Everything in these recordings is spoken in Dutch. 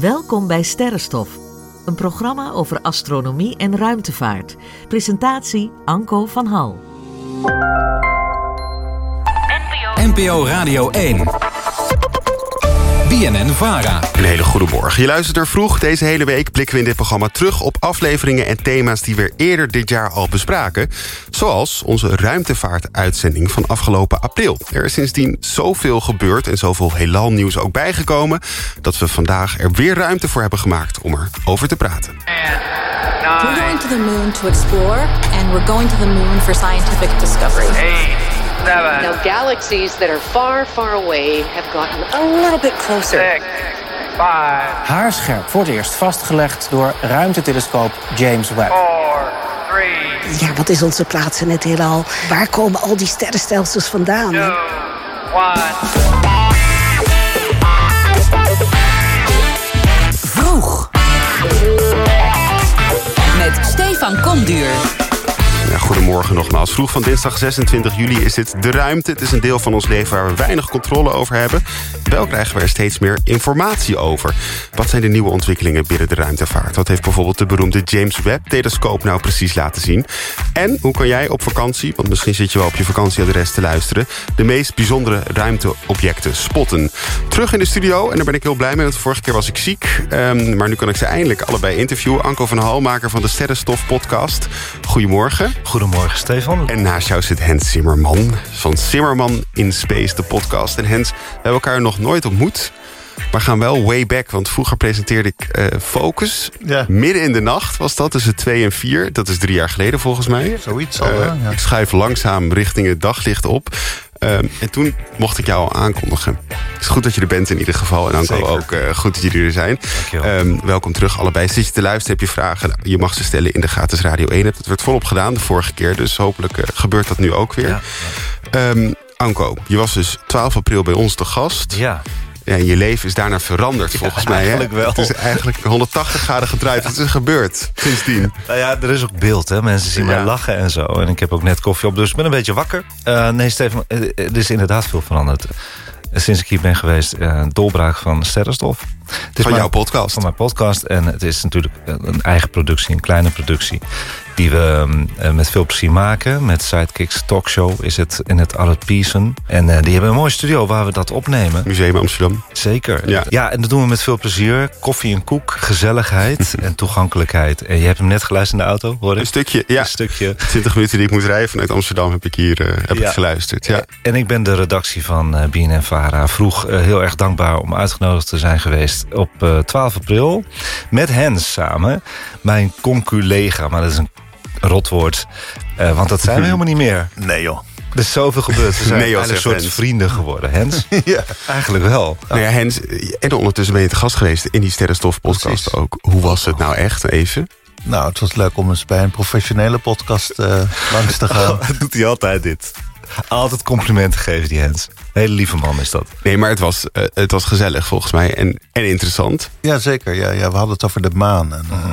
Welkom bij Sterrenstof, een programma over astronomie en ruimtevaart. Presentatie Anko van Hal. NPO Radio 1. BNN Vara. Een hele goede morgen. Je luistert er vroeg. Deze hele week blikken we in dit programma terug op afleveringen en thema's die we eerder dit jaar al bespraken. Zoals onze ruimtevaartuitzending van afgelopen april. Er is sindsdien zoveel gebeurd en zoveel heelal nieuws ook bijgekomen dat we vandaag er weer ruimte voor hebben gemaakt om erover te praten. We're going to the moon to explore, and we're going to the moon for scientific discovery. Seven, Now, galaxies that are far, far away have gotten a little bit closer. six, five, haarscherp voor het eerst vastgelegd door ruimtetelescoop James Webb. four, three, Ja, wat is onze plaats in het heelal? Waar komen al die sterrenstelsels vandaan? two, one. Vroeg. Met Stefan Komduur. Goedemorgen nogmaals. Vroeg van dinsdag 26 juli is dit De Ruimte. Het is een deel van ons leven waar we weinig controle over hebben. Wel krijgen we er steeds meer informatie over. Wat zijn de nieuwe ontwikkelingen binnen de ruimtevaart? Wat heeft bijvoorbeeld de beroemde James Webb-telescoop nou precies laten zien? En hoe kan jij op vakantie, want misschien zit je wel op je vakantieadres te luisteren... de meest bijzondere ruimteobjecten spotten? Terug in de studio, en daar ben ik heel blij mee... want vorige keer was ik ziek. Ehm, maar nu kan ik ze eindelijk allebei interviewen. Anko van Hal, maker van de Sterrenstof podcast. Goedemorgen. Goedemorgen Stefan. En naast jou zit Hens Zimmerman van Zimmerman in Space, de podcast. En Hens, we hebben elkaar nog nooit ontmoet. Maar gaan wel way back, want vroeger presenteerde ik eh, Focus. Ja. Midden in de nacht was dat, tussen twee en vier. Dat is drie jaar geleden volgens mij. Zoiets al, hè? Ja. Ik schuif langzaam richting het daglicht op. Ehm, en toen mocht ik jou al aankondigen. Het is goed dat je er bent in ieder geval. En Anko ook eh, goed dat jullie er zijn. Ehm, welkom terug allebei. Zit je te luisteren, heb je vragen? Je mag ze stellen in de gratis Radio 1. Het werd volop gedaan de vorige keer. Dus hopelijk eh, gebeurt dat nu ook weer. Ja. Ehm, Anko, je was dus 12 april bij ons te gast. Ja, Ja, je leven is daarna veranderd volgens mij. Hè? eigenlijk wel. Het is eigenlijk 180 graden gedraaid. Wat is gebeurd sindsdien? nou ja, er is ook beeld, hè. Mensen zien mij lachen en zo. En ik heb ook net koffie op, dus ik ben een beetje wakker. Eh, nee, Stefan, eh, er is inderdaad veel veranderd. Sinds ik hier ben geweest, een doorbraak van Sterrenstof. Het is Van jouw podcast. Van mijn podcast. En het is natuurlijk een eigen productie, een kleine productie... die we mm, eh, met veel plezier maken. Met Sidekicks Talkshow is het in het Arlet Pearson. En eh, die hebben een mooie studio waar we dat opnemen. Museum Amsterdam. Zeker. Ja. Ja. en dat doen we met veel plezier. Koffie en koek, gezelligheid en toegankelijkheid. En je hebt hem net geluisterd in de auto, hoor ik? Een stukje, ja. Een stukje. 20 minuten die ik moet rijden vanuit Amsterdam heb ik hier eh, heb Ja. ik geluisterd. Ja. En ik ben de redactie van eh BNN Vara. Vroeg heel erg dankbaar om uitgenodigd te zijn geweest op eh, 12 april. Met Hens samen. Mijn conculega, maar dat is een rotwoord. Eh, want dat zijn we helemaal niet meer. Nee joh. Er is zoveel gebeurd. We zijn Nee, joh, eigenlijk een soort Hens. vrienden geworden. Hens? Ja. Eigenlijk wel. Nou ja, Hens, en ondertussen ben je te gast geweest in die Sterrenstof podcast Precies. ook. Hoe was het nou echt, even? Nou, het was leuk om eens bij een professionele podcast eh, langs te gaan. Oh, doet hij altijd dit. Altijd complimenten geven, die Hens. Hele lieve man is dat. Nee, maar het was, eh, het was gezellig volgens mij en, en interessant. Ja, zeker. Ja, ja, we hadden het over de maan. En, eh,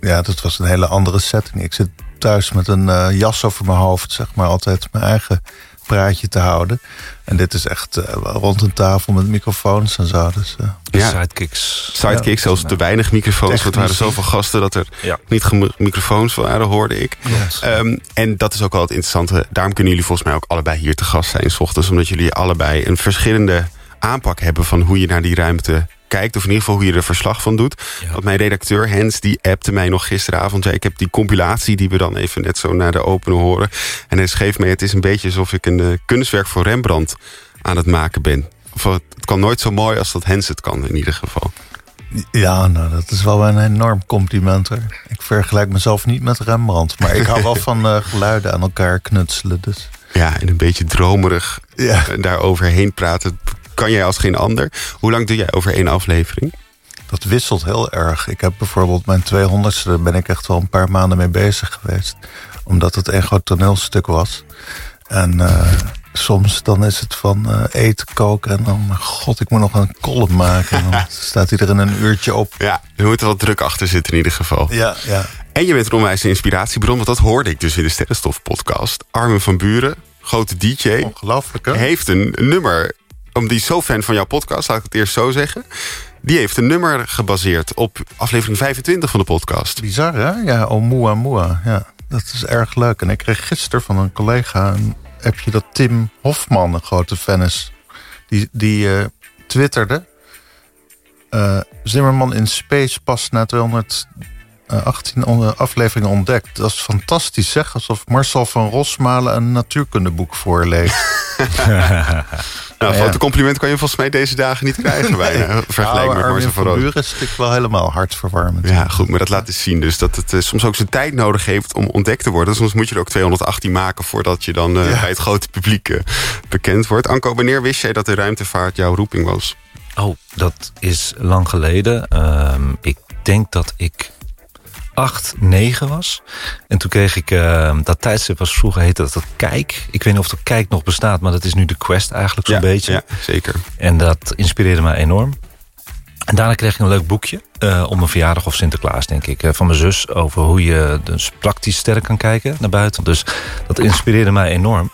Ja, dat was een hele andere setting. Ik zit thuis met een eh, jas over mijn hoofd, zeg maar, altijd mijn eigen praatje te houden. En dit is echt eh, rond een tafel met microfoons en zo. Dus, eh, Ja. Sidekicks. Sidekick, zelfs te weinig microfoons. Want er waren zoveel gasten dat er Ja. niet microfoons waren, hoorde ik. Ehm, en dat is ook wel het interessante. Daarom kunnen jullie volgens mij ook allebei hier te gast zijn... s ochtends, omdat jullie allebei een verschillende aanpak hebben... van hoe je naar die ruimte kijkt. Of in ieder geval hoe je er verslag van doet. Ja. Want mijn redacteur Hens, die appte mij nog gisteravond. Ja, ik heb die compilatie die we dan even net zo naar de openen horen. En hij schreef mij, het is een beetje alsof ik een eh, kunstwerk voor Rembrandt aan het maken ben. Of het het kan nooit zo mooi als dat Hens het kan, in ieder geval. ja, nou, dat is wel een enorm compliment. Hoor. Ik vergelijk mezelf niet met Rembrandt. Maar ik hou wel van eh, geluiden aan elkaar knutselen. Dus. Ja, en een beetje dromerig Ja. eh, daar overheen praten. Kan jij als geen ander. Hoe lang doe jij over één aflevering? Dat wisselt heel erg. Ik heb bijvoorbeeld mijn 200ste, daar ben ik echt wel een paar maanden mee bezig geweest. Omdat het een groot toneelstuk was. En eh, soms dan is het van eh, eten, koken en dan, god, ik moet nog een column maken. En dan staat hij er in een uurtje op. Ja, er moet er wel druk achter zitten in ieder geval. Ja, ja. En je bent een onwijze inspiratiebron, want dat hoorde ik dus in de Sterrenstof podcast. Armin van Buren, grote DJ, Ongelooflijk, hè? heeft een nummer die is zo fan van jouw podcast, laat ik het eerst zo zeggen. Die heeft een nummer gebaseerd op aflevering 25 van de podcast. Bizar, hè? Ja, Oumuamua. Ja, dat is erg leuk. En ik kreeg gisteren van een collega een appje dat Tim Hofman een grote fan is. Die, die eh, twitterde... eh, Zimmerman in Space pas na 218 on- afleveringen ontdekt. Dat is fantastisch, zeg. Alsof Marcel van Rosmalen een natuurkundeboek voorleest. Nou, Ja. grote compliment kan je volgens mij deze dagen niet krijgen bijna. Vergelijk met Armin Marcel van. Buren is natuurlijk wel helemaal hartverwarmend. Ja, goed, maar dat laat eens zien. Dus dat het eh, soms ook zijn tijd nodig heeft om ontdekt te worden. Soms moet je er ook 218 maken voordat je dan eh, Ja. bij het grote publiek eh, bekend wordt. Anko, wanneer wist jij dat de ruimtevaart jouw roeping was? Oh, dat is lang geleden. Ehm, ik denk dat ik 8, 9 was. En toen kreeg ik, ehm, dat tijdstip was vroeger heette dat, dat Kijk. Ik weet niet of dat Kijk nog bestaat, maar dat is nu de Quest eigenlijk zo'n Ja, beetje. ja, zeker. En dat inspireerde mij enorm. En daarna kreeg ik een leuk boekje eh om mijn verjaardag of Sinterklaas, denk ik, eh, van mijn zus over hoe je dus praktisch sterk kan kijken naar buiten. Dus dat inspireerde mij enorm.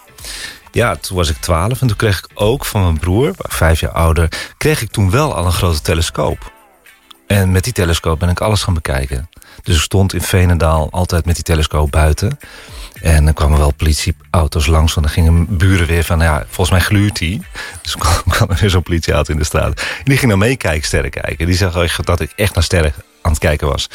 Ja, toen was ik 12 en toen kreeg ik ook van mijn broer, vijf jaar ouder, kreeg ik toen wel al een grote telescoop. En met die telescoop ben ik alles gaan bekijken. Dus ik stond in Veenendaal altijd met die telescoop buiten. En dan kwamen wel politieauto's langs. Want dan gingen buren weer van, ja, volgens mij gluurt die. Dus kwam, er weer zo'n politieauto in de straat. En die ging dan meekijken, sterren kijken. Die zag dat ik echt naar sterren aan het kijken was.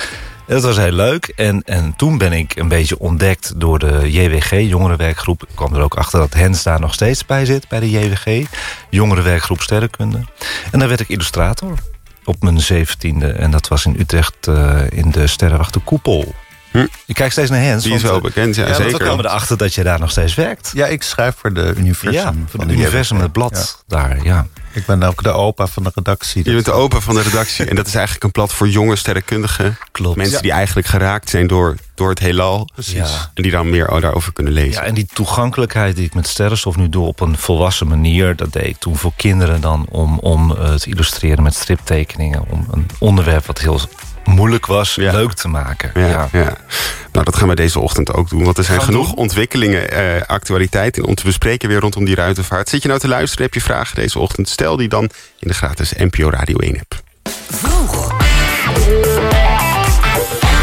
En dat was heel leuk. En, en toen ben ik een beetje ontdekt door de JWG, jongerenwerkgroep. Ik kwam er ook achter dat Hens daar nog steeds bij zit, bij de JWG. Jongerenwerkgroep Sterrenkunde. En dan werd ik illustrator op mijn zeventiende. En dat was in Utrecht eh, in de Sterrenwachter Koepel. Ik kijk steeds naar Hens. Die is want, wel eh, bekend, ja, want zeker. We kwamen erachter dat je daar nog steeds werkt. Ja, ik schrijf voor de Universum. Ja, voor de Universum, het blad daar, ja. Ik ben ook de opa van de redactie. Je bent de open van de redactie. en dat is eigenlijk een blad voor jonge sterrenkundigen. Klopt. Mensen Ja. die eigenlijk geraakt zijn door, door het heelal. Precies. Ja. En die dan meer daarover kunnen lezen. Ja, en die toegankelijkheid die ik met sterrenstof nu doe op een volwassen manier... dat deed ik toen voor kinderen dan om, om eh, te illustreren met striptekeningen. Om een onderwerp wat heel moeilijk was, leuk te maken. Ja, ja. Nou, dat gaan we deze ochtend ook doen. Want er zijn Gaan genoeg doen. ontwikkelingen, eh, actualiteiten om te bespreken weer rondom die ruimtevaart. Zit je nou te luisteren, heb je vragen deze ochtend? Stel die dan in de gratis NPO Radio 1 app. Vroeg.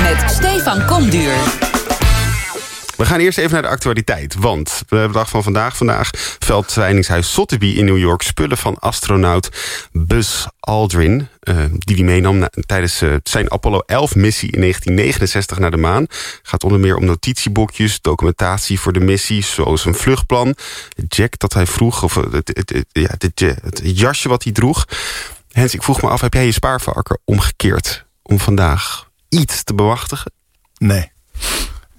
Met Stefan Komduur. We gaan eerst even naar de actualiteit. Want we hebben de dag van vandaag. Vandaag veldtwijningshuis Sotheby in New York... spullen van astronaut Buzz Aldrin... eh, die die meenam na- tijdens eh, zijn Apollo 11-missie in 1969 naar de maan. gaat onder meer om notitieboekjes, documentatie voor de missie... zoals een vluchtplan, jack dat hij vroeg... of het, het- het jasje wat hij droeg. Hens, ik vroeg me af, heb jij je spaarvarken omgekeerd... om vandaag iets te bewachtigen? Nee.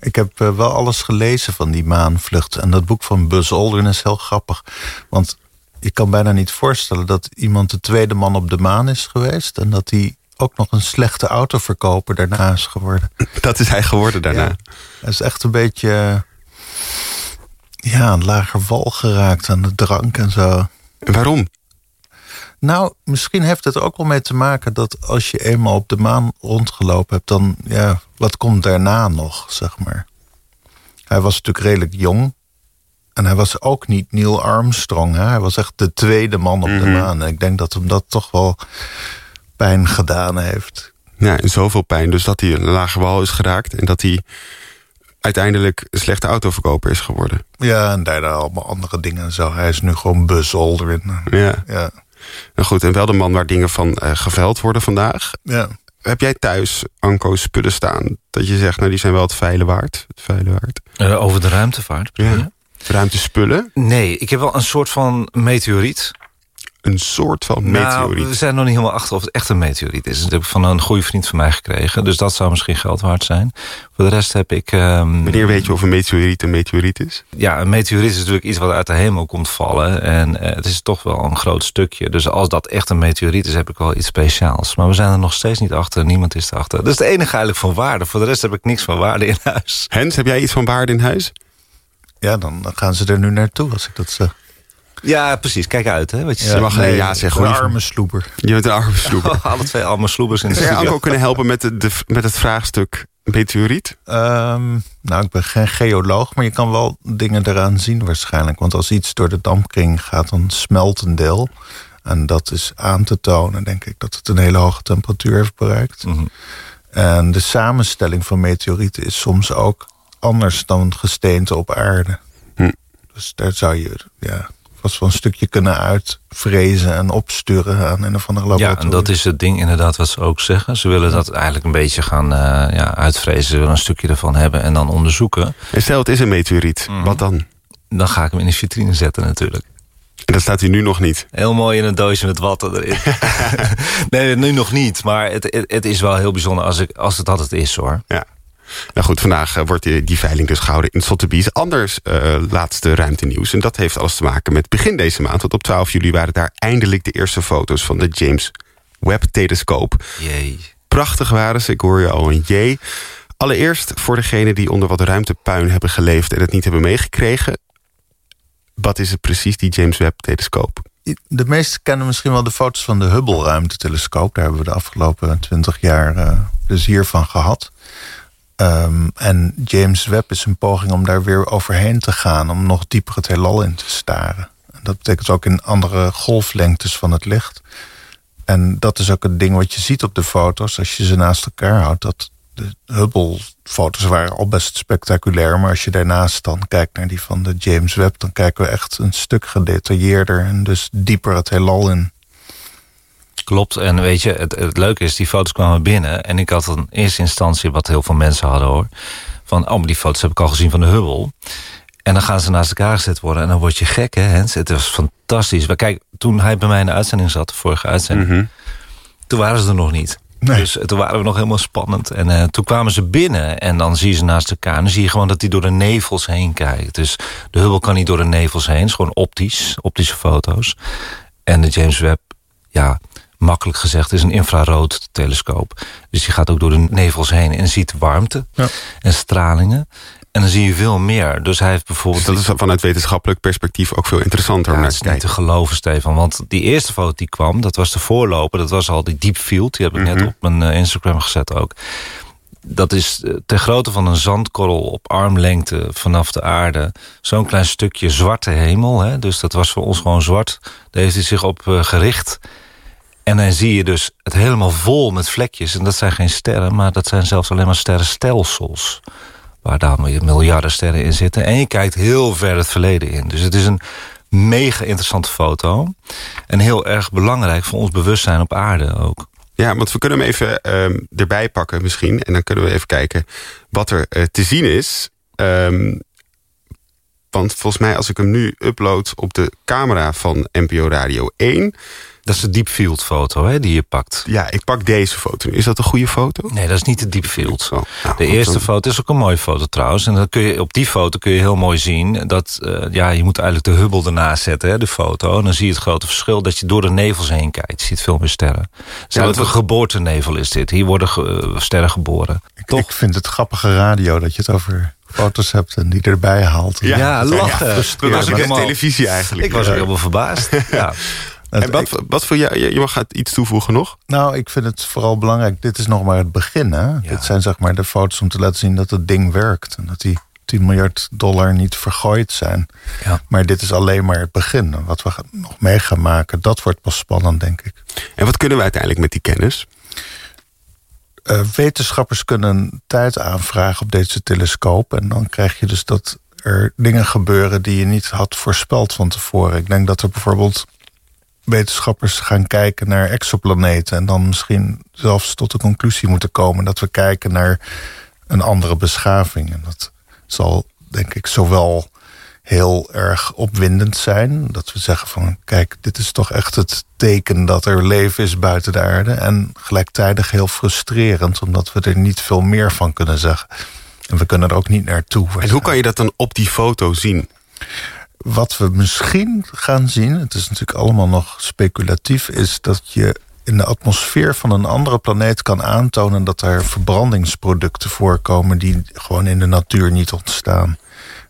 Ik heb eh, wel alles gelezen van die maanvlucht. En dat boek van Buzz Aldrin is heel grappig. Want je kan bijna niet voorstellen dat iemand de tweede man op de maan is geweest. En dat hij ook nog een slechte autoverkoper daarna is geworden. Dat is hij geworden daarna. Ja. Hij is echt een beetje eh, ja, aan lager wal geraakt aan de drank en zo. En waarom? Nou, misschien heeft het er ook wel mee te maken dat als je eenmaal op de maan rondgelopen hebt, dan ja, wat komt daarna nog, zeg maar. Hij was natuurlijk redelijk jong. En hij was ook niet Neil Armstrong. Hè? Hij was echt de tweede man op de maan. En ik denk dat hem dat toch wel pijn gedaan heeft. Ja, en zoveel pijn. Dus dat hij een lage wal is geraakt. En dat hij uiteindelijk een slechte autoverkoper is geworden. Ja, en daarna allemaal andere dingen en zo. Hij is nu gewoon Buzz Aldrin. Ja. Ja. Nou goed, en wel de man waar dingen van eh, geveld worden vandaag. Ja. Heb jij thuis, Anko, spullen staan... dat je zegt, nou die zijn wel het veilen waard? Het veilen waard. Eh, over de ruimtevaart. Ja. Ruimtespullen? Nee, ik heb wel een soort van meteoriet. Een soort van Nou, meteoriet? we zijn nog niet helemaal achter of het echt een meteoriet is. Dat heb ik van een goede vriend van mij gekregen. Dus dat zou misschien geld waard zijn. Voor de rest heb ik... ehm, Wanneer weet je of een meteoriet een meteoriet is? Ja, een meteoriet is natuurlijk iets wat uit de hemel komt vallen. En eh, het is toch wel een groot stukje. Dus als dat echt een meteoriet is, heb ik wel iets speciaals. Maar we zijn er nog steeds niet achter. Niemand is erachter. Dat is het enige eigenlijk van waarde. Voor de rest heb ik niks van waarde in huis. Hens, heb jij iets van waarde in huis? Ja, dan, dan gaan ze er nu naartoe als ik dat zeg. Ja, precies. Kijk uit, hè. Wat je Je zegt. mag geen ja zeggen. Een arme sloeber. Je bent een arme sloeber. Alle twee allemaal sloebers in de Zou studio. Anko kunnen helpen met, de, de- met het vraagstuk... meteoriet? Um, nou, ik ben geen geoloog, maar je kan wel dingen eraan zien waarschijnlijk. Want als iets door de dampkring gaat, dan smelt een deel. En dat is aan te tonen, denk ik, dat het een hele hoge temperatuur heeft bereikt. Mhm. En de samenstelling van meteorieten is soms ook anders dan gesteente op aarde. Hm. Dus daar zou je ja, vast wel een stukje kunnen uitvrezen en opsturen aan een of andere laboratorium. Ja, en dat is het ding inderdaad wat ze ook zeggen. Ze willen dat eigenlijk een beetje gaan uh, ja, uitvrezen. Ze willen een stukje ervan hebben en dan onderzoeken. En stel het is een meteoriet, Mhm. wat dan? Dan ga ik hem in de vitrine zetten natuurlijk. En dat staat hij nu nog niet. Heel mooi in een doosje met watten erin. nee, nu nog niet. Maar het, het, het, is wel heel bijzonder als, ik, als het altijd is hoor. Ja. Nou goed, vandaag uh, wordt die, die, veiling dus gehouden in Sotheby's. Anders uh, laatste ruimtenieuws. En dat heeft alles te maken met begin deze maand. Want op 12 juli waren daar eindelijk de eerste foto's van de James Webb-telescoop. Jee. Prachtig waren ze, ik hoor je al een jee. Allereerst voor degenen die onder wat ruimtepuin hebben geleefd... en het niet hebben meegekregen. Wat is het precies, die James Webb-telescoop? De meesten kennen misschien wel de foto's van de Hubble-ruimtetelescoop. Daar hebben we de afgelopen twintig jaar uh, plezier van gehad. Um, en James Webb is een poging om daar weer overheen te gaan... om nog dieper het heelal in te staren. En dat betekent ook in andere golflengtes van het licht. En dat is ook het ding wat je ziet op de foto's... als je ze naast elkaar houdt. Dat de Hubble-foto's waren al best spectaculair... maar als je daarnaast dan kijkt naar die van de James Webb... dan kijken we echt een stuk gedetailleerder... en dus dieper het heelal in. Klopt, en weet je, het, het leuke is, die foto's kwamen binnen... en ik had in eerste instantie, wat heel veel mensen hadden hoor... van, oh, maar die foto's heb ik al gezien van de Hubble... En dan gaan ze naast elkaar gezet worden. En dan word je gek, hè, Hens? Het was fantastisch. Maar kijk, toen hij bij mij in de uitzending zat, de vorige uitzending... Mm -hmm. toen waren ze er nog niet. Nee. Dus toen waren we nog helemaal spannend. En uh, toen kwamen ze binnen en dan zie je ze naast elkaar. En dan zie je gewoon dat hij door de nevels heen kijkt. Dus de Hubble kan niet door de nevels heen. Het is gewoon optisch, optische foto's. En de James Webb, ja, makkelijk gezegd, is een infrarood telescoop. Dus die gaat ook door de nevels heen en ziet warmte ja. en stralingen. En dan zie je veel meer. Dus hij heeft bijvoorbeeld... Dus dat is vanuit wetenschappelijk perspectief ook veel interessanter ja, om naar te kijken. niet te geloven, Stefan. Want die eerste foto die kwam, dat was de voorloper. Dat was al die deep field. Die heb ik mm -hmm. net op mijn uh, Instagram gezet ook. Dat is uh, ter grootte van een zandkorrel op armlengte vanaf de aarde. Zo'n klein stukje zwarte hemel. Hè? Dus dat was voor ons gewoon zwart. Daar heeft hij zich op uh, gericht. En dan zie je dus het helemaal vol met vlekjes. En dat zijn geen sterren, maar dat zijn zelfs alleen maar sterrenstelsels waar daar miljarden sterren in zitten. En je kijkt heel ver het verleden in. Dus het is een mega interessante foto. En heel erg belangrijk voor ons bewustzijn op aarde ook. Ja, want we kunnen hem even um, erbij pakken misschien. En dan kunnen we even kijken wat er uh, te zien is. Um, want volgens mij als ik hem nu upload op de camera van NPO Radio 1... Dat is de deep field foto hè, die je pakt. Ja, ik pak deze foto. Is dat een goede foto? Nee, dat is niet de deep field. Oh, nou, de eerste dan... foto is ook een mooie foto trouwens. En dan kun je, op die foto kun je heel mooi zien... dat uh, ja, je moet eigenlijk de Hubble ernaast zetten, hè, de foto. En dan zie je het grote verschil dat je door de nevels heen kijkt. Je ziet veel meer sterren. Ja, dat een geboortenevel is dit. Hier worden ge uh, sterren geboren. Ik, ik vind het grappige radio dat je het over foto's hebt en die erbij haalt. Ja, ja lachen. Ja, dat was ook helemaal... televisie eigenlijk. Ik was ook helemaal verbaasd. ja. En wat, wat voor jou, je mag iets toevoegen nog? Nou, ik vind het vooral belangrijk. Dit is nog maar het begin. Hè? Ja. Dit zijn zeg maar de foto's om te laten zien dat het ding werkt. En dat die 10 miljard dollar niet vergooid zijn. Ja. Maar dit is alleen maar het begin. Wat we nog mee gaan maken, dat wordt pas spannend, denk ik. En wat kunnen we uiteindelijk met die kennis? Uh, wetenschappers kunnen tijd aanvragen op deze telescoop. En dan krijg je dus dat er dingen gebeuren die je niet had voorspeld van tevoren. Ik denk dat er bijvoorbeeld wetenschappers gaan kijken naar exoplaneten... en dan misschien zelfs tot de conclusie moeten komen... dat we kijken naar een andere beschaving. En dat zal, denk ik, zowel heel erg opwindend zijn... dat we zeggen van, kijk, dit is toch echt het teken... dat er leven is buiten de aarde... en gelijktijdig heel frustrerend... omdat we er niet veel meer van kunnen zeggen. En we kunnen er ook niet naartoe. En hoe kan je dat dan op die foto zien? Wat we misschien gaan zien, het is natuurlijk allemaal nog speculatief... is dat je in de atmosfeer van een andere planeet kan aantonen... dat er verbrandingsproducten voorkomen die gewoon in de natuur niet ontstaan.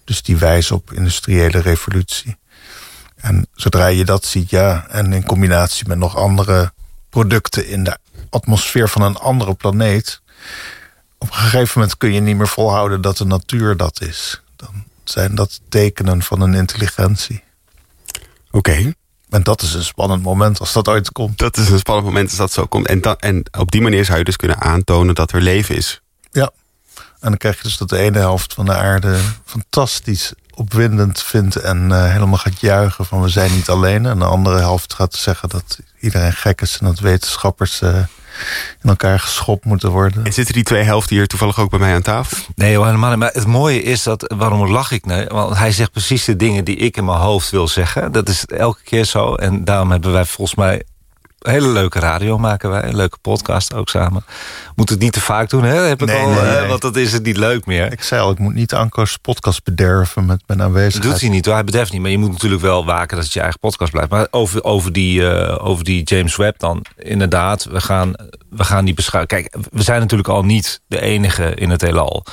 Dus die wijzen op industriële revolutie. En zodra je dat ziet, ja, en in combinatie met nog andere producten... in de atmosfeer van een andere planeet op een gegeven moment kun je niet meer volhouden dat de natuur dat is. Dan zijn dat tekenen van een intelligentie. Oké. En dat is een spannend moment als dat ooit komt. Dat is een spannend moment als dat zo komt. En, dan, en op die manier zou je dus kunnen aantonen dat er leven is. Ja. En dan krijg je dus dat de ene helft van de aarde fantastisch opwindend vindt en uh, helemaal gaat juichen van we zijn niet alleen. En de andere helft gaat zeggen dat iedereen gek is en dat wetenschappers uh, in elkaar geschopt moeten worden. En zitten die twee helften hier toevallig ook bij mij aan tafel? Nee, helemaal niet. Maar het mooie is dat, waarom lach ik nou? Want hij zegt precies de dingen die ik in mijn hoofd wil zeggen. Dat is elke keer zo. En daarom hebben wij volgens mij hele leuke radio maken wij. Een leuke podcast ook samen. Moet het niet te vaak doen, hè? Heb ik Nee, al, nee, nee. Want dat is het niet leuk meer. Ik zei al, ik moet niet Anko's podcast bederven met mijn Dat aanwezigheid. doet hij niet, hoor. hij bederft niet. Maar je moet natuurlijk wel waken dat het je eigen podcast blijft. Maar over, over, die, eh, over die James Webb dan. Inderdaad, we gaan, we gaan die beschouwen. Kijk, we zijn natuurlijk al niet de enige in het heelal.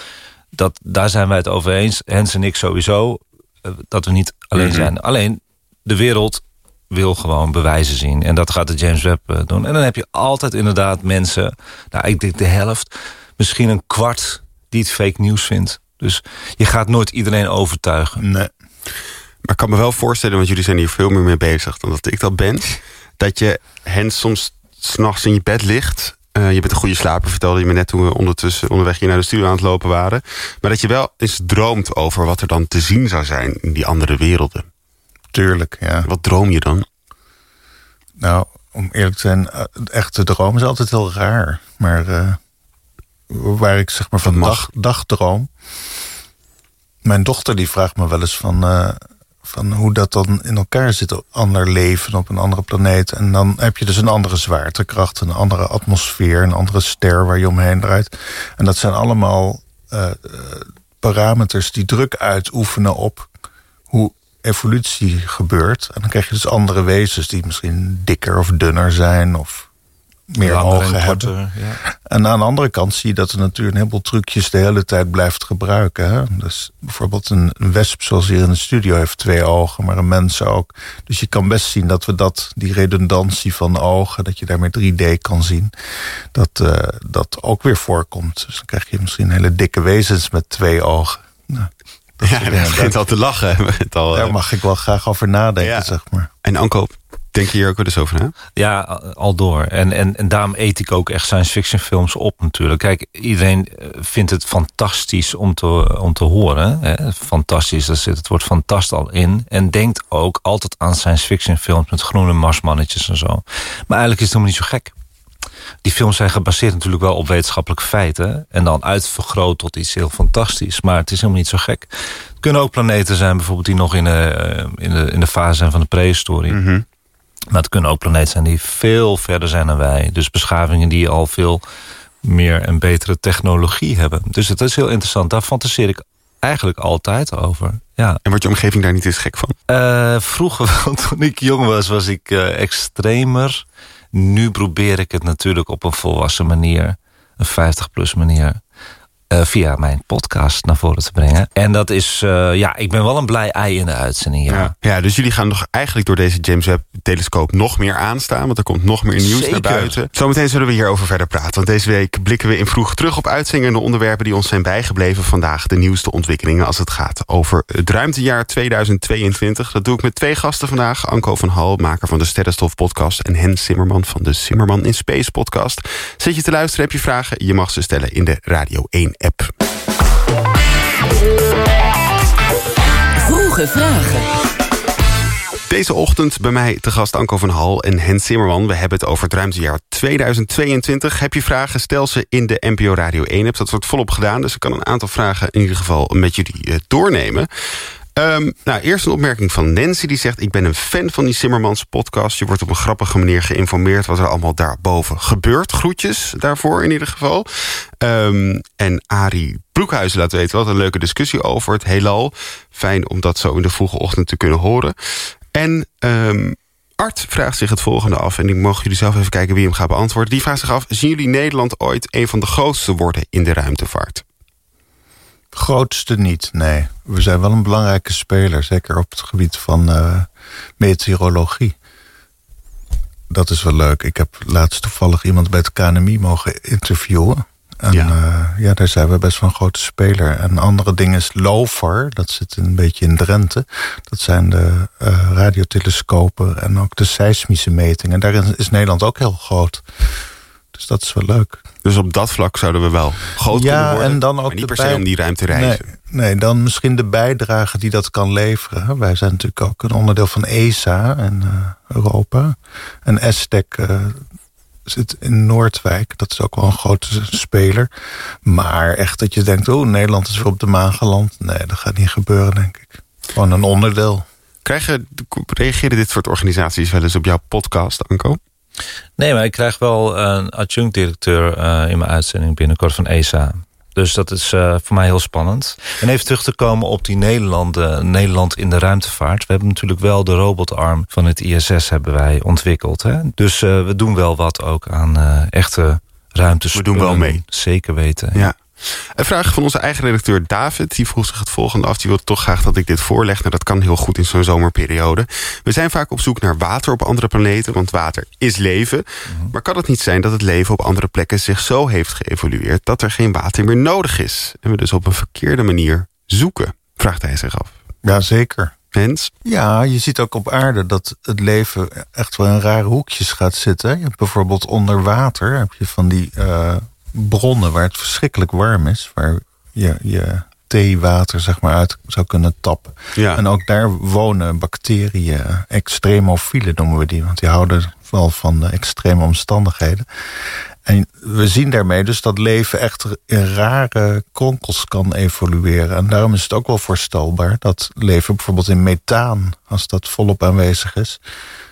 Dat, daar zijn wij het over eens. Hens en ik sowieso. eh, Dat we niet alleen Mhm. zijn. Alleen, de wereld wil gewoon bewijzen zien. En dat gaat de James Webb eh, doen. En dan heb je altijd inderdaad mensen... Nou, ik denk de helft, misschien een kwart... die het fake nieuws vindt. Dus je gaat nooit iedereen overtuigen. Nee. Maar ik kan me wel voorstellen, want jullie zijn hier veel meer mee bezig dan dat ik dat ben. Dat je hen soms s'nachts in je bed ligt. Eh, je bent een goede slaper, vertelde je me net toen we ondertussen onderweg hier naar de studio aan het lopen waren. Maar dat je wel eens droomt over wat er dan te zien zou zijn in die andere werelden. Tuurlijk, ja. Wat droom je dan? Nou, om eerlijk te zijn, eh, echt de droom is altijd heel raar. Maar eh, waar ik zeg maar van dag, dagdroom... Mijn dochter die vraagt me wel eens van, eh, van hoe dat dan in elkaar zit. Ander leven op een andere planeet. En dan heb je dus een andere zwaartekracht, een andere atmosfeer... een andere ster waar je omheen draait. En dat zijn allemaal parameters die druk uitoefenen op hoe evolutie gebeurt. En dan krijg je dus andere wezens die misschien dikker of dunner zijn... of meer ogen korter, hebben. ja. En aan de andere kant zie je dat de natuur een heleboel trucjes de hele tijd blijft gebruiken. Hè? Dus bijvoorbeeld een, een wesp zoals hier in de studio heeft twee ogen, maar een mens ook. Dus je kan best zien dat we dat, die redundantie van ogen, dat je daarmee 3D kan zien, dat eh, dat ook weer voorkomt. Dus dan krijg je misschien hele dikke wezens met twee ogen. Nou, Ja, dingen. begint al te lachen. Het al, Daar eh, mag ik wel graag over nadenken, Ja. zeg maar. En Anko, denk je hier ook wel eens over na? Ja, al door. En, en, en daarom eet ik ook echt science fiction films op natuurlijk. Kijk, iedereen eh, vindt het fantastisch om te, om te horen. Hè? Fantastisch, daar zit het woord fantast al in. En denkt ook altijd aan science fiction films met groene marsmannetjes en zo. Maar eigenlijk is het helemaal niet zo gek. Die films zijn gebaseerd natuurlijk wel op wetenschappelijke feiten. En dan uitvergroot tot iets heel fantastisch. Maar het is helemaal niet zo gek. Het kunnen ook planeten zijn bijvoorbeeld die nog in de, eh, in de, in de fase zijn van de prehistorie. Maar het kunnen ook planeten zijn die veel verder zijn dan wij. Dus beschavingen die al veel meer en betere technologie hebben. Dus het is heel interessant. Daar fantaseer ik eigenlijk altijd over. Ja. En wordt je omgeving daar niet eens gek van? Eh, vroeger, toen ik jong was, was ik eh, extremer. Nu probeer ik het natuurlijk op een volwassen manier. Een 50-plus manier. Eh, via mijn podcast naar voren te brengen. En dat is, eh, ja, ik ben wel een blij ei in de uitzending. Ja. Ja. ja, dus jullie gaan nog eigenlijk door deze James Webb-telescoop nog meer aanstaan. Want er komt nog meer nieuws Zeker. naar buiten. Zometeen zullen we hierover verder praten. Want deze week blikken we in vroeg terug op uitzendingen... en de onderwerpen die ons zijn bijgebleven vandaag. De nieuwste ontwikkelingen als het gaat over het ruimtejaar 2022. Dat doe ik met twee gasten vandaag. Anko van Hal, maker van de Sterrenstof podcast... en Hens Simmerman van de Simmerman in Space podcast. Zit je te luisteren, heb je vragen? Je mag ze stellen in de Radio 1-app. Vroege vragen. Deze ochtend bij mij te gast Anko van Hal en Hens Zimmerman. We hebben het over het ruimtejaar 2022. Heb je vragen, stel ze in de NPO Radio 1-app. Dat wordt volop gedaan, dus ik kan een aantal vragen in ieder geval met jullie eh, doornemen. Ehm, nou, eerst een opmerking van Nancy. Die zegt, ik ben een fan van die Zimmermans podcast. Je wordt op een grappige manier geïnformeerd... wat er allemaal daarboven gebeurt. Groetjes daarvoor in ieder geval. Ehm, en Arie Broekhuizen laat weten... wat een leuke discussie over het heelal. Fijn om dat zo in de vroege ochtend te kunnen horen. En ehm, Art vraagt zich het volgende af. En ik mogen jullie zelf even kijken wie hem gaat beantwoorden. Die vraagt zich af, zien jullie Nederland ooit... een van de grootste worden in de ruimtevaart? Grootste niet, nee. We zijn wel een belangrijke speler, zeker op het gebied van eh, meteorologie. Dat is wel leuk. Ik heb laatst toevallig iemand bij het KNMI mogen interviewen. En ja. ja, daar zijn we best wel een grote speler. En andere dingen is LOFAR, dat zit een beetje in Drenthe. Dat zijn de uh, radiotelescopen en ook de seismische metingen. Daarin is Nederland ook heel groot. Dus dat is wel leuk. Dus op dat vlak zouden we wel groot ja, kunnen worden. En dan ook maar niet per se om die ruimte reizen. Nee, nee, dan misschien de bijdrage die dat kan leveren. Wij zijn natuurlijk ook een onderdeel van ESA en uh, Europa. En ESTEC uh, zit in Noordwijk. Dat is ook wel een grote speler. Maar echt dat je denkt, oh, Nederland is weer op de maan geland. Nee, dat gaat niet gebeuren, denk ik. Gewoon een onderdeel. Krijgen, reageren dit soort organisaties wel eens op jouw podcast, Anko? Nee, maar ik krijg wel een adjunct-directeur uh, in mijn uitzending binnenkort van ESA. Dus dat is uh, voor mij heel spannend. En even terug te komen op die Nederland, uh, Nederland in de ruimtevaart. We hebben natuurlijk wel de robotarm van het ISS hebben wij ontwikkeld. Hè? Dus we doen wel wat ook aan echte ruimtes. We doen wel mee. Zeker weten. Ja. Een vraag van onze eigen redacteur David. Die vroeg zich het volgende af. Die wil toch graag dat ik dit voorleg. Nou, dat kan heel goed in zo'n zomerperiode. We zijn vaak op zoek naar water op andere planeten. Want water is leven. Maar kan het niet zijn dat het leven op andere plekken zich zo heeft geëvolueerd... dat er geen water meer nodig is? En we dus op een verkeerde manier zoeken? Vraagt hij zich af. Ja, zeker. Hens? Ja, je ziet ook op aarde dat het leven echt wel in rare hoekjes gaat zitten. Je hebt bijvoorbeeld onder water heb je van die... Uh bronnen waar het verschrikkelijk warm is. Waar je, je theewater zeg maar uit zou kunnen tappen. Ja. En ook daar wonen bacteriën, extremofielen noemen we die. Want die houden wel van de extreme omstandigheden. En we zien daarmee dus dat leven echt in rare kronkels kan evolueren. En daarom is het ook wel voorstelbaar dat leven bijvoorbeeld in methaan, als dat volop aanwezig is,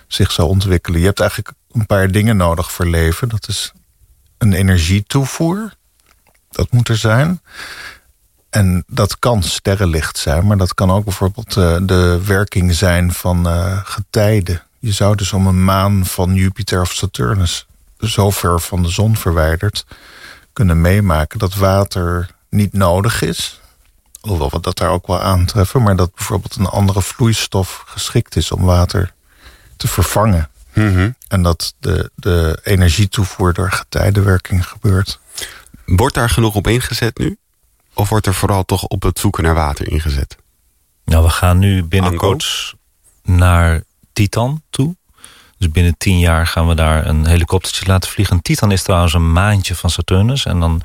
zich zou ontwikkelen. Je hebt eigenlijk een paar dingen nodig voor leven. Dat is een energietoevoer. Dat moet er zijn. En dat kan sterrenlicht zijn, maar dat kan ook bijvoorbeeld uh, de werking zijn van uh, getijden. Je zou dus om een maan van Jupiter of Saturnus zo ver van de zon verwijderd kunnen meemaken dat water niet nodig is. Hoewel we dat daar ook wel aantreffen, maar dat bijvoorbeeld een andere vloeistof geschikt is om water te vervangen. Mm -hmm. En dat de, de energietoevoer door getijdenwerking gebeurt. Wordt daar genoeg op ingezet nu? Of wordt er vooral toch op het zoeken naar water ingezet? Nou, we gaan nu binnenkort naar Titan toe. Dus binnen tien jaar gaan we daar een helikoptertje laten vliegen. Titan is trouwens een maandje van Saturnus. En dan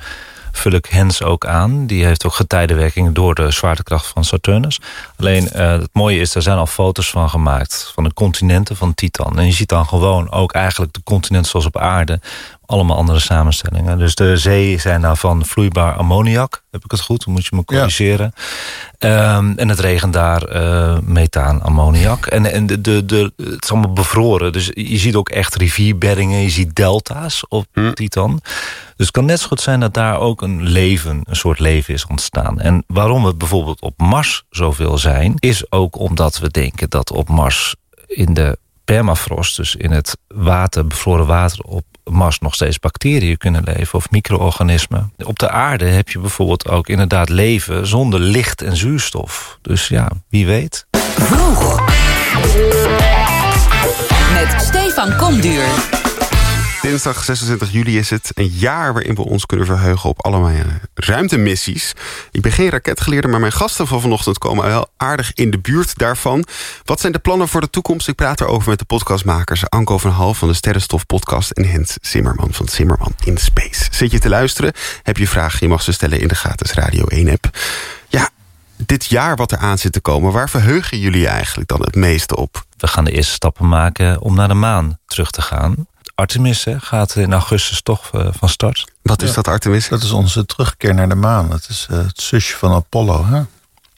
vul ik Hens ook aan. Die heeft ook getijdenwerking door de zwaartekracht van Saturnus. Alleen uh, het mooie is, er zijn al foto's van gemaakt... van de continenten van Titan. En je ziet dan gewoon ook eigenlijk de continenten zoals op aarde... allemaal andere samenstellingen. Dus de zee zijn nou van vloeibaar ammoniak. Heb ik het goed? Dan moet je me corrigeren. Ja. Um, en het regent daar uh, methaan, ammoniak. En, en de, de, de, het is allemaal bevroren. Dus je ziet ook echt rivierbeddingen. Je ziet delta's op hm. Titan. Dus het kan net zo goed zijn dat daar ook een leven, een soort leven is ontstaan. En waarom we bijvoorbeeld op Mars zoveel zijn... is ook omdat we denken dat op Mars in de permafrost... dus in het water, bevroren water op Mars nog steeds bacteriën kunnen leven of micro-organismen. Op de aarde heb je bijvoorbeeld ook inderdaad leven zonder licht en zuurstof. Dus ja, wie weet. Vroeg. Met Stefan Komduur. Dinsdag 26 juli is het een jaar waarin we ons kunnen verheugen op allemaal ruimtemissies. Ik ben geen raketgeleerde, maar mijn gasten van vanochtend komen wel aardig in de buurt daarvan. Wat zijn de plannen voor de toekomst? Ik praat erover met de podcastmakers Anko van Hal van de Sterrenstof podcast en Hens Zimmerman van Zimmerman in Space. Zit je te luisteren? Heb je vragen? Je mag ze stellen in de gratis Radio 1 app. Dit jaar wat er aan zit te komen, waar verheugen jullie eigenlijk dan het meeste op? We gaan de eerste stappen maken om naar de maan terug te gaan. Artemis hè, gaat in augustus toch uh, van start. Wat is ja. dat Artemis? Dat is onze terugkeer naar de maan. Dat is uh, het zusje van Apollo. Hè?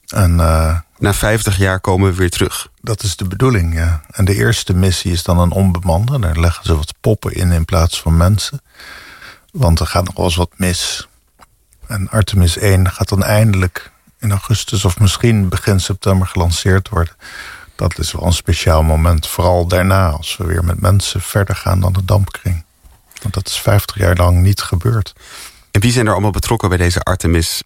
En, uh, Na 50 jaar komen we weer terug. Dat is de bedoeling, ja. En de eerste missie is dan een onbemande. Daar leggen ze wat poppen in in plaats van mensen. Want er gaat nog wel eens wat mis. En Artemis 1 gaat dan eindelijk in augustus of misschien begin september gelanceerd worden dat is wel een speciaal moment. Vooral daarna, als we weer met mensen verder gaan dan de dampkring. Want dat is 50 jaar lang niet gebeurd. En wie zijn er allemaal betrokken bij deze Artemis?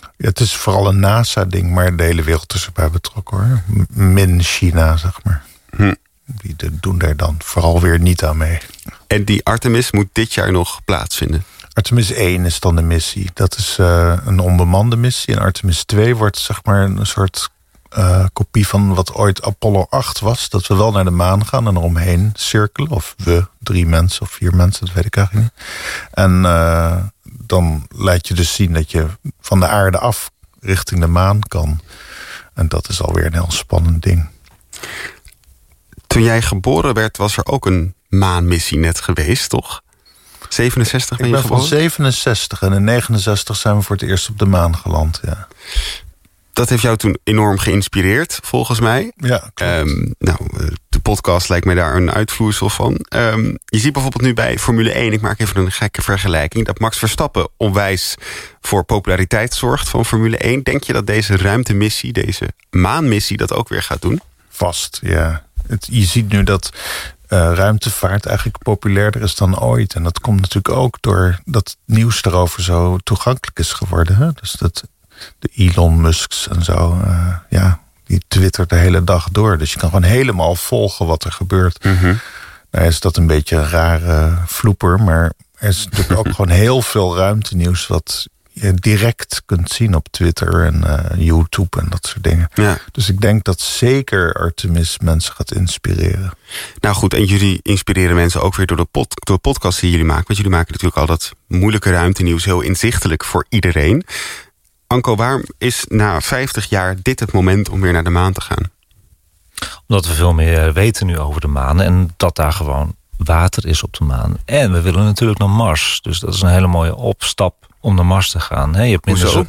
Ja, het is vooral een NASA-ding, maar de hele wereld is erbij betrokken hoor. Min China, zeg maar. Hm. Die doen daar dan vooral weer niet aan mee. En die Artemis moet dit jaar nog plaatsvinden? Artemis 1 is dan de missie. Dat is uh, een onbemande missie. En Artemis 2 wordt zeg maar een soort uh, kopie van wat ooit Apollo 8 was. Dat we wel naar de maan gaan en eromheen cirkelen. Of we, drie mensen of vier mensen, dat weet ik eigenlijk niet. En uh, dan laat je dus zien dat je van de aarde af richting de maan kan. En dat is alweer een heel spannend ding. Toen jij geboren werd, was er ook een maanmissie net geweest, toch? 67 ben ik ben je geboren? van 67 en in 69 zijn we voor het eerst op de maan geland, ja. Dat heeft jou toen enorm geïnspireerd, volgens mij. Ja, um, nou, de podcast lijkt mij daar een uitvloeisel van. Um, je ziet bijvoorbeeld nu bij Formule 1, ik maak even een gekke vergelijking... dat Max Verstappen onwijs voor populariteit zorgt van Formule 1. Denk je dat deze ruimtemissie, deze maanmissie... dat ook weer gaat doen? Vast, ja. Het, je ziet nu dat uh, ruimtevaart eigenlijk populairder is dan ooit. En dat komt natuurlijk ook door dat nieuws erover zo toegankelijk is geworden. Hè? Dus dat de Elon Musks en zo, uh, ja, die twittert de hele dag door. Dus je kan gewoon helemaal volgen wat er gebeurt. Mm -hmm. Nou is dat een beetje een rare vloeper, maar er is natuurlijk ook gewoon heel veel ruimtenieuws wat je direct kunt zien op Twitter en uh, YouTube en dat soort dingen. Ja. Dus ik denk dat zeker Artemis mensen gaat inspireren. Nou goed, en jullie inspireren mensen ook weer door de, pod, door de podcast die jullie maken. Want jullie maken natuurlijk al dat moeilijke ruimtenieuws heel inzichtelijk voor iedereen. Anko, waarom is na 50 jaar dit het moment om weer naar de maan te gaan? Omdat we veel meer weten nu over de maan en dat daar gewoon water is op de maan. En we willen natuurlijk naar Mars. Dus dat is een hele mooie opstap om naar Mars te gaan. Je hebt minder,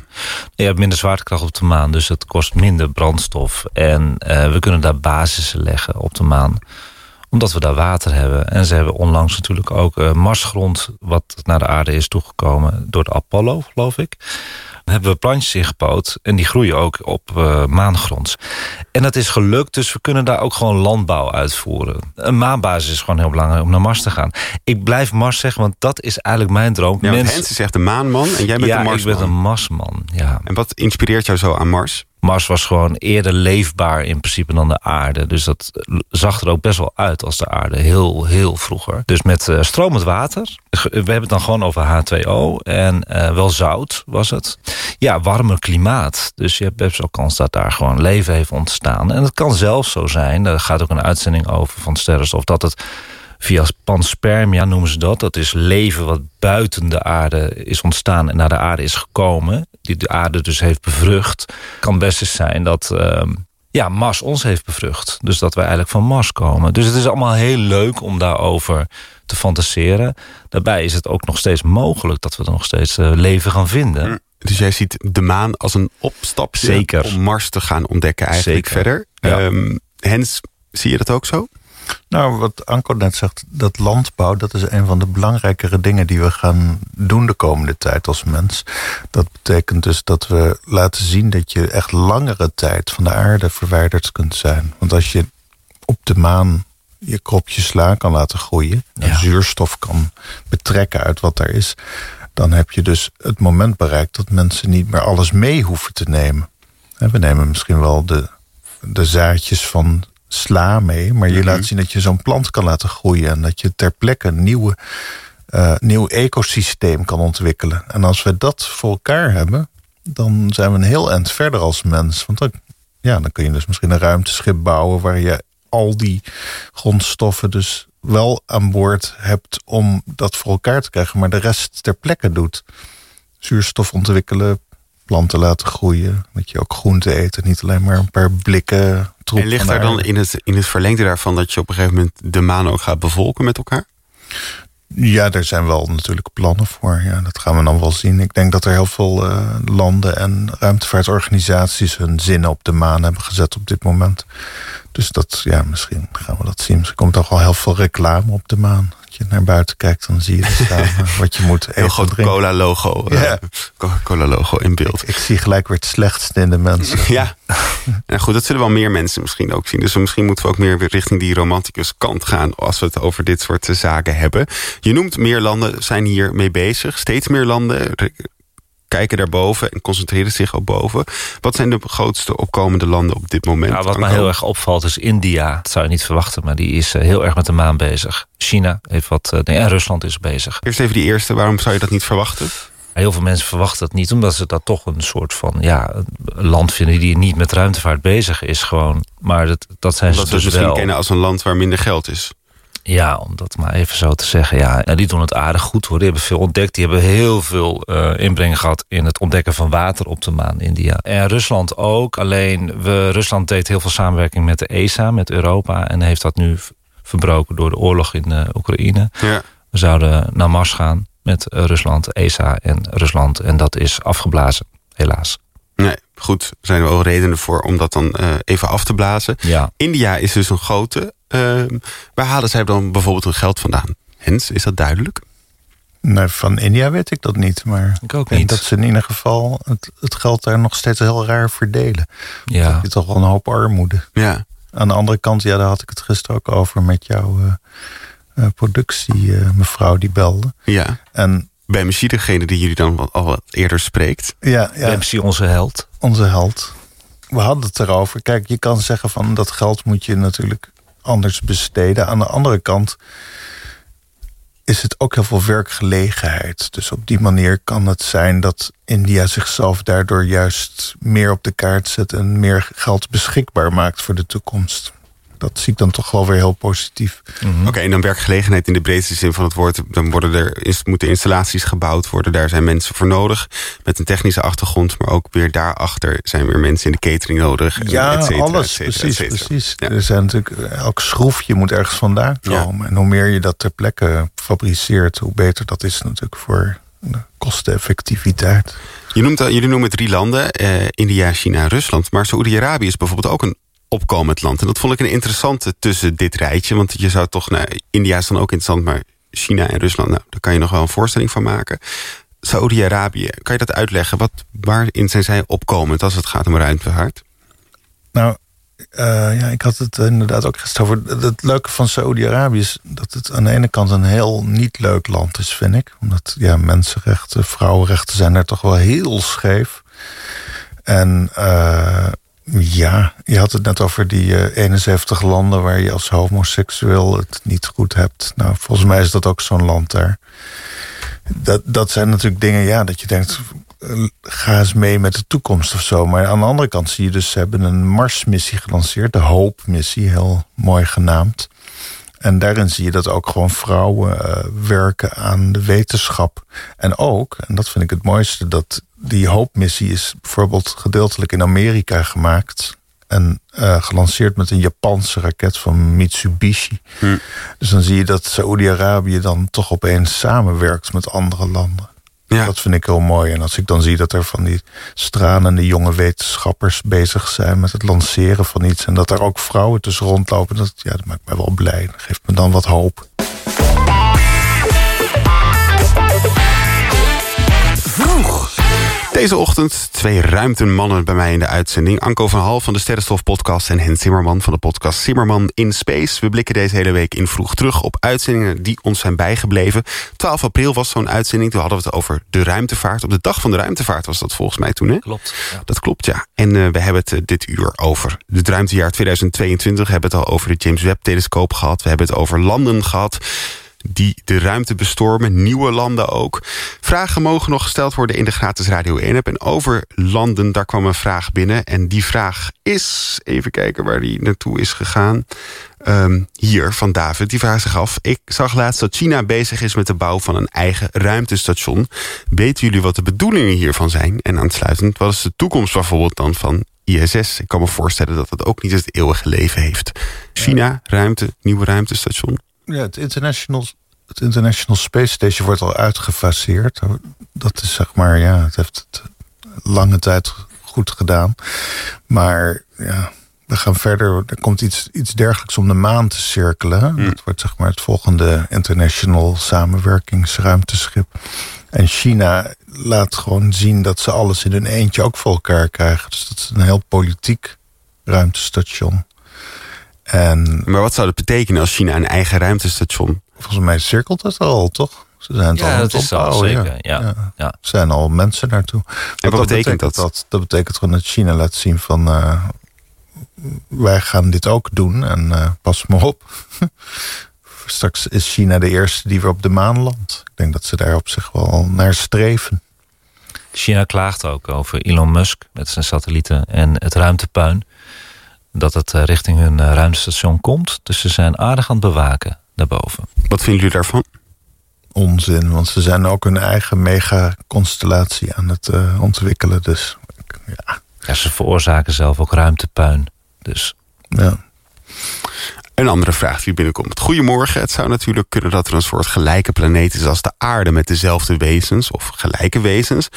je hebt minder zwaartekracht op de maan, dus het kost minder brandstof. En uh, we kunnen daar basissen leggen op de maan omdat we daar water hebben. En ze hebben onlangs natuurlijk ook uh, Marsgrond... wat naar de aarde is toegekomen door de Apollo, geloof ik hebben we plantjes ingepoot. En die groeien ook op uh, maangrond. En dat is gelukt, dus we kunnen daar ook gewoon landbouw uitvoeren. Een maanbasis is gewoon heel belangrijk om naar Mars te gaan. Ik blijf Mars zeggen, want dat is eigenlijk mijn droom. Ja, Mensen... Zegt de maanman en jij bent ja, de Marsman. ik ben een Marsman, ja. En wat inspireert jou zo aan Mars? Mars was gewoon eerder leefbaar in principe dan de aarde. Dus dat zag er ook best wel uit als de aarde. Heel, heel vroeger. Dus met uh, stromend water. We hebben het dan gewoon over H2O. En uh, wel zout was het. Ja, warmer klimaat. Dus je hebt best wel kans dat daar gewoon leven heeft ontstaan. En het kan zelfs zo zijn. Daar gaat ook een uitzending over van Sterrenstof. Dat het via panspermia noemen ze dat. Dat is leven wat buiten de aarde is ontstaan en naar de aarde is gekomen. Die de aarde dus heeft bevrucht. Kan best eens zijn dat uh, ja, Mars ons heeft bevrucht. Dus dat wij eigenlijk van Mars komen. Dus het is allemaal heel leuk om daarover te fantaseren. Daarbij is het ook nog steeds mogelijk dat we er nog steeds uh, leven gaan vinden. Dus jij ziet de maan als een opstapje Zeker. om Mars te gaan ontdekken eigenlijk Zeker. verder. Ja. Um, Hens, zie je dat ook zo? Nou, wat Anko net zegt, dat landbouw... dat is een van de belangrijkere dingen die we gaan doen de komende tijd als mens. Dat betekent dus dat we laten zien dat je echt langere tijd... van de aarde verwijderd kunt zijn. Want als je op de maan je kropje sla kan laten groeien... en Ja. zuurstof kan betrekken uit wat er is... dan heb je dus het moment bereikt dat mensen niet meer alles mee hoeven te nemen. We nemen misschien wel de, de zaadjes van sla mee... maar je Mhm. laat zien dat je zo'n plant kan laten groeien... en dat je ter plekke een nieuwe, eh, nieuw ecosysteem kan ontwikkelen. En als we dat voor elkaar hebben... dan zijn we een heel eind verder als mens. Want dan, ja, dan kun je dus misschien een ruimteschip bouwen... waar je al die grondstoffen dus wel aan boord hebt... om dat voor elkaar te krijgen, maar de rest ter plekke doet. Zuurstof ontwikkelen, planten laten groeien... dat je ook groente eet en niet alleen maar een paar blikken troep En ligt daar dan in het, in het verlengde daarvan... dat je op een gegeven moment de maan ook gaat bevolken met elkaar? Ja, er zijn wel natuurlijk plannen voor. Ja, dat gaan we dan wel zien. Ik denk dat er heel veel eh, landen en ruimtevaartorganisaties hun zinnen op de maan hebben gezet op dit moment. Dus dat, ja, misschien gaan we dat zien. Misschien komt toch wel heel veel reclame op de maan. Je naar buiten kijkt, dan zie je staan eh, wat je moet eten. Heel groot drinken. Coca-Logo Ja. Coca-Cola-logo in beeld. Ik zie gelijk weer het slechtste in de mensen. Ja, en goed, dat zullen wel meer mensen misschien ook zien. Dus misschien moeten we ook meer weer richting die romanticus kant gaan... als we het over dit soort eh, zaken hebben. Je noemt meer landen zijn hier mee bezig. Steeds meer landen. Kijken daarboven en concentreren zich op boven. Wat zijn de grootste opkomende landen op dit moment? Ja, wat mij Anko? heel erg opvalt is India. Dat zou je niet verwachten, maar die is eh, heel erg met de maan bezig. China heeft wat... eh, nee, en Rusland is bezig. Eerst even die eerste, waarom zou je dat niet verwachten? Heel veel mensen verwachten dat niet, omdat ze dat toch een soort van ja, land vinden die niet met ruimtevaart bezig is. Gewoon. Maar dat, dat zijn Omdat ze dus misschien wel. kennen als een land waar minder geld is. Ja, om dat maar even zo te zeggen. Ja, en die doen het aardig goed hoor. Die hebben veel ontdekt. Die hebben heel veel eh, inbreng gehad in het ontdekken van water op de maan, India. En Rusland ook. Alleen we, Rusland deed heel veel samenwerking met de ESA, met Europa. En heeft dat nu verbroken door de oorlog in eh, Oekraïne. Ja. We zouden naar Mars gaan met eh, Rusland, ESA en Rusland. En dat is afgeblazen, helaas. Nee, goed. Er zijn wel redenen voor om dat dan even af te blazen. Ja. India is dus een grote. Ehm, waar halen zij dan bijvoorbeeld hun geld vandaan? Hens, is dat duidelijk? Nee, van India weet ik dat niet. Maar Ik ook niet. dat ze in ieder geval het, het geld daar nog steeds heel raar verdelen. Ja. Dan heb je toch wel een hoop armoede. Ja. Aan de andere kant, ja, daar had ik het gisteren ook over met jouw eh, eh, productie, eh, mevrouw die belde. Ja. En Bij Messi, degene die jullie dan al wat eerder spreekt. ja, ja onze held. onze held. We hadden het erover. Kijk, je kan zeggen van dat geld moet je natuurlijk anders besteden. Aan de andere kant is het ook heel veel werkgelegenheid. Dus op die manier kan het zijn dat India zichzelf daardoor juist meer op de kaart zet en meer geld beschikbaar maakt voor de toekomst. Dat zie ik dan toch wel weer heel positief. Oké, en dan werkgelegenheid in de breedste zin van het woord. Dan worden er, is, moeten installaties gebouwd worden. Daar zijn mensen voor nodig. Met een technische achtergrond. Maar ook weer daarachter zijn weer mensen in de catering nodig. en Ja, et cetera, alles. et cetera, precies, et precies. Ja. Er zijn natuurlijk, elk schroefje moet ergens vandaan Ja. komen. En hoe meer je dat ter plekke fabriceert, hoe beter dat is natuurlijk voor de kosteneffectiviteit. Je noemt, jullie noemen drie landen. eh, India, China, Rusland. Maar Saoedi-Arabië is bijvoorbeeld ook een opkomend land. En dat vond ik een interessante tussen dit rijtje. Want je zou toch... Nou, India is dan ook interessant, maar China en Rusland... Nou, daar kan je nog wel een voorstelling van maken. Saoedi-Arabië, kan je dat uitleggen? Wat, waarin zijn zij opkomend als het gaat om ruimtevaart? Nou, eh, ja, ik had het inderdaad ook gisteren over. Het leuke van Saoedi-Arabië is dat het aan de ene kant een heel niet leuk land is, vind ik. Omdat ja, mensenrechten, vrouwenrechten zijn er toch wel heel scheef. En eh, ja, je had het net over die eh, 71 landen waar je als homoseksueel het niet goed hebt. Nou, volgens mij is dat ook zo'n land daar. Dat, dat zijn natuurlijk dingen, ja, dat je denkt, eh, ga eens mee met de toekomst of zo. Maar aan de andere kant zie je dus, ze hebben een Mars-missie gelanceerd, de Hope-missie, heel mooi genaamd. En daarin zie je dat ook gewoon vrouwen eh, werken aan de wetenschap. En ook, en dat vind ik het mooiste, dat die Hope-missie is bijvoorbeeld gedeeltelijk in Amerika gemaakt. En eh, gelanceerd met een Japanse raket van Mitsubishi. Dus dan zie je dat Saoedi-Arabië dan toch opeens samenwerkt met andere landen. Ja. Dat vind ik heel mooi. En als ik dan zie dat er van die stralende jonge wetenschappers bezig zijn met het lanceren van iets. En dat er ook vrouwen tussen rondlopen. Dat, ja, dat maakt mij wel blij. Dat geeft me dan wat hoop. Deze ochtend twee ruimtemannen bij mij in de uitzending. Anko van Hal van de Sterrenstof podcast... en Hen Zimmerman van de podcast Zimmerman in Space. We blikken deze hele week in vroeg terug op uitzendingen die ons zijn bijgebleven. 12 april was zo'n uitzending. Toen hadden we het over de ruimtevaart. Op de dag van de ruimtevaart was dat volgens mij toen, hè? Klopt. Ja. Dat klopt, ja. En eh, we hebben het eh, dit uur over het ruimtejaar 2022. We hebben het al over de James Webb-telescoop gehad. We hebben het over landen gehad die de ruimte bestormen. Nieuwe landen ook. Vragen mogen nog gesteld worden in de gratis Radio 1-app. En over landen, daar kwam een vraag binnen. En die vraag is, even kijken waar die naartoe is gegaan. Ehm, hier, van David, die vraagt zich af. Ik zag laatst dat China bezig is met de bouw van een eigen ruimtestation. Weten jullie wat de bedoelingen hiervan zijn? En aansluitend, wat is de toekomst bijvoorbeeld dan van ISS? Ik kan me voorstellen dat het ook niet het eeuwige leven heeft. China, ruimte, nieuwe ruimtestation. Ja, het International, het International Space Station wordt al uitgefaseerd. Dat is zeg maar, ja, het heeft het lange tijd goed gedaan. Maar ja, we gaan verder. Er komt iets, iets dergelijks om de maan te cirkelen. Dat wordt zeg maar het volgende International Samenwerkingsruimteschip. En China laat gewoon zien dat ze alles in hun eentje ook voor elkaar krijgen. Dus dat is een heel politiek ruimtestation. En Maar wat zou dat betekenen als China een eigen ruimtestation... volgens mij cirkelt het al, toch? Ze zijn het Ja, al aan dat het is al zeker, ja. Ja. Er zijn al mensen naartoe. En wat betekent dat? dat? Dat betekent gewoon dat China laat zien van... eh, wij gaan dit ook doen en eh, pas maar op. Straks is China de eerste die weer op de maan landt. Ik denk dat ze daar op zich wel naar streven. China klaagt ook over Elon Musk met zijn satellieten en het ruimtepuin. Dat het eh, richting hun eh, ruimtestation komt. Dus ze zijn aardig aan het bewaken daarboven. Wat vinden jullie daarvan? Onzin, want ze zijn ook hun eigen megaconstellatie aan het eh, ontwikkelen. Dus ja, Ja, ze veroorzaken zelf ook ruimtepuin. Dus ja. Een andere vraag die binnenkomt. Goedemorgen. Het zou natuurlijk kunnen dat er een soort gelijke planeet is als de aarde met dezelfde wezens of gelijke wezens.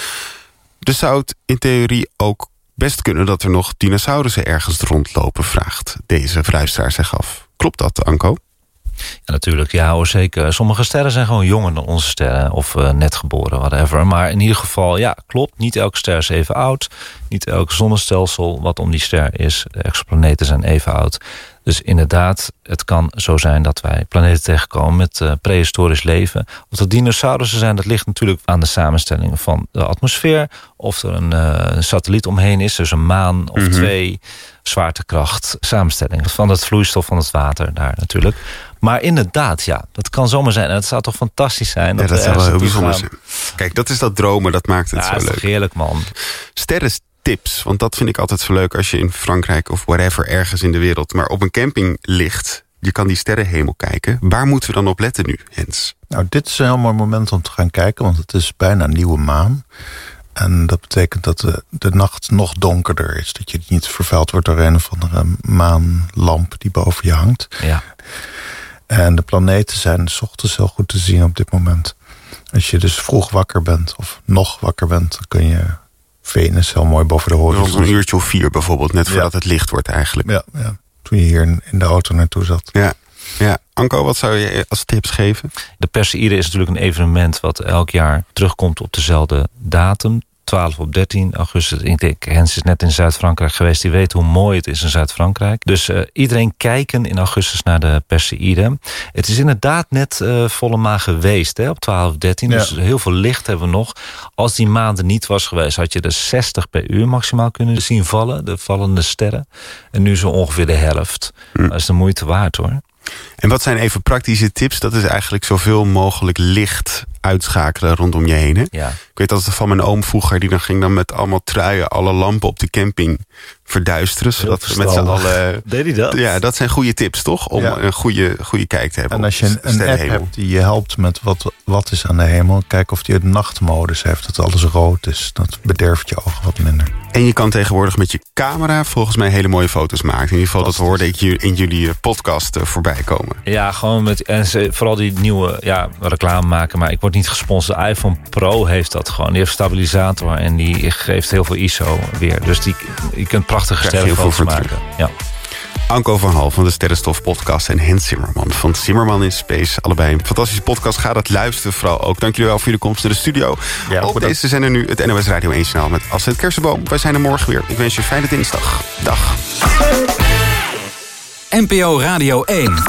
Dus zou het in theorie ook best kunnen dat er nog dinosaurussen ergens rondlopen, vraagt deze luisteraar zich af. Klopt dat, Anko? Ja, natuurlijk, ja zeker. Sommige sterren zijn gewoon jonger dan onze sterren. Of eh, net geboren, whatever. Maar in ieder geval, ja, klopt. Niet elke ster is even oud. Niet elk zonnestelsel wat om die ster is. De exoplaneten zijn even oud. Dus inderdaad, het kan zo zijn dat wij planeten tegenkomen met eh, prehistorisch leven. Of dat dinosaurussen zijn, dat ligt natuurlijk aan de samenstelling van de atmosfeer. Of er een eh, satelliet omheen is, dus een maan of Mhm. twee. Zwaartekracht, samenstelling van het vloeistof van het water daar natuurlijk. Maar inderdaad, ja, dat kan zomaar zijn. En het zou toch fantastisch zijn. Ja, Dat dat we zou wel heel bijzonder zijn. Kijk, dat is dat dromen, dat maakt het Ja, zo leuk. heerlijk, man. Sterrentips, want dat vind ik altijd zo leuk als je in Frankrijk of whatever ergens in de wereld, maar op een camping ligt. Je kan die sterrenhemel kijken. Waar moeten we dan op letten nu, Hens? Nou, dit is een heel mooi moment om te gaan kijken, want het is bijna nieuwe maan. En dat betekent dat de, de nacht nog donkerder is. Dat je niet vervuild wordt door een of andere maanlamp die boven je hangt. Ja. En de planeten zijn 's ochtends heel goed te zien op dit moment. Als je dus vroeg wakker bent, of nog wakker bent, dan kun je Venus heel mooi boven de horizon Rond een uurtje of vier bijvoorbeeld, net voordat het licht wordt eigenlijk. Ja, ja, toen je hier in, in de auto naartoe zat. Ja. ja. Anko, wat zou je als tips geven? De Perseïde is natuurlijk een evenement wat elk jaar terugkomt op dezelfde datum. 12 op 13 augustus. Ik denk, Hens is net in Zuid-Frankrijk geweest. Die weet hoe mooi het is in Zuid-Frankrijk. Dus eh, iedereen kijken in augustus naar de Perseïde. Het is inderdaad net eh, volle maan geweest hè, op 12 13. Ja. Dus heel veel licht hebben we nog. Als die maand er niet was geweest... had je er 60 per uur maximaal kunnen zien vallen. De vallende sterren. En nu zo ongeveer de helft. Dat is de moeite waard hoor. En wat zijn even praktische tips? Dat is eigenlijk zoveel mogelijk licht uitschakelen rondom je heen. Hè? Ja. Ik weet dat het van mijn oom vroeger, die dan ging dan met allemaal truien alle lampen op de camping verduisteren. Zodat we met z'n allen. Deed hij dat? Ja, dat zijn goede tips, toch? Om Ja. een goede, goede kijk te hebben. En als je een, app hebt die je helpt met wat, wat is aan de hemel... kijk of die het nachtmodus heeft, dat alles rood is. Dat bederft je ogen wat minder. En je kan tegenwoordig met je camera volgens mij hele mooie foto's maken. In ieder geval, dat hoorde ik hier in jullie eh, podcast eh, voorbij komen. Ja, gewoon met. En ze, vooral die nieuwe ja, reclame maken. Maar ik word niet gesponsord. De iPhone Pro heeft dat gewoon. Die heeft stabilisator en die geeft heel veel ISO weer. Dus die, je kunt prachtige Krijg heel veel maken. Ja. Anko van Hal van de Sterrenstof podcast en Hens Zimmerman van Zimmerman in Space. Allebei een fantastische podcast. Ga dat luisteren vooral ook. Dank jullie wel voor jullie komst naar de studio. Ja, Op bedankt. deze zijn er nu het NOS Radio 1 journaal met Astrid Kersenboom. Wij zijn er morgen weer. Ik wens je een fijne dinsdag. Dag. NPO Radio 1.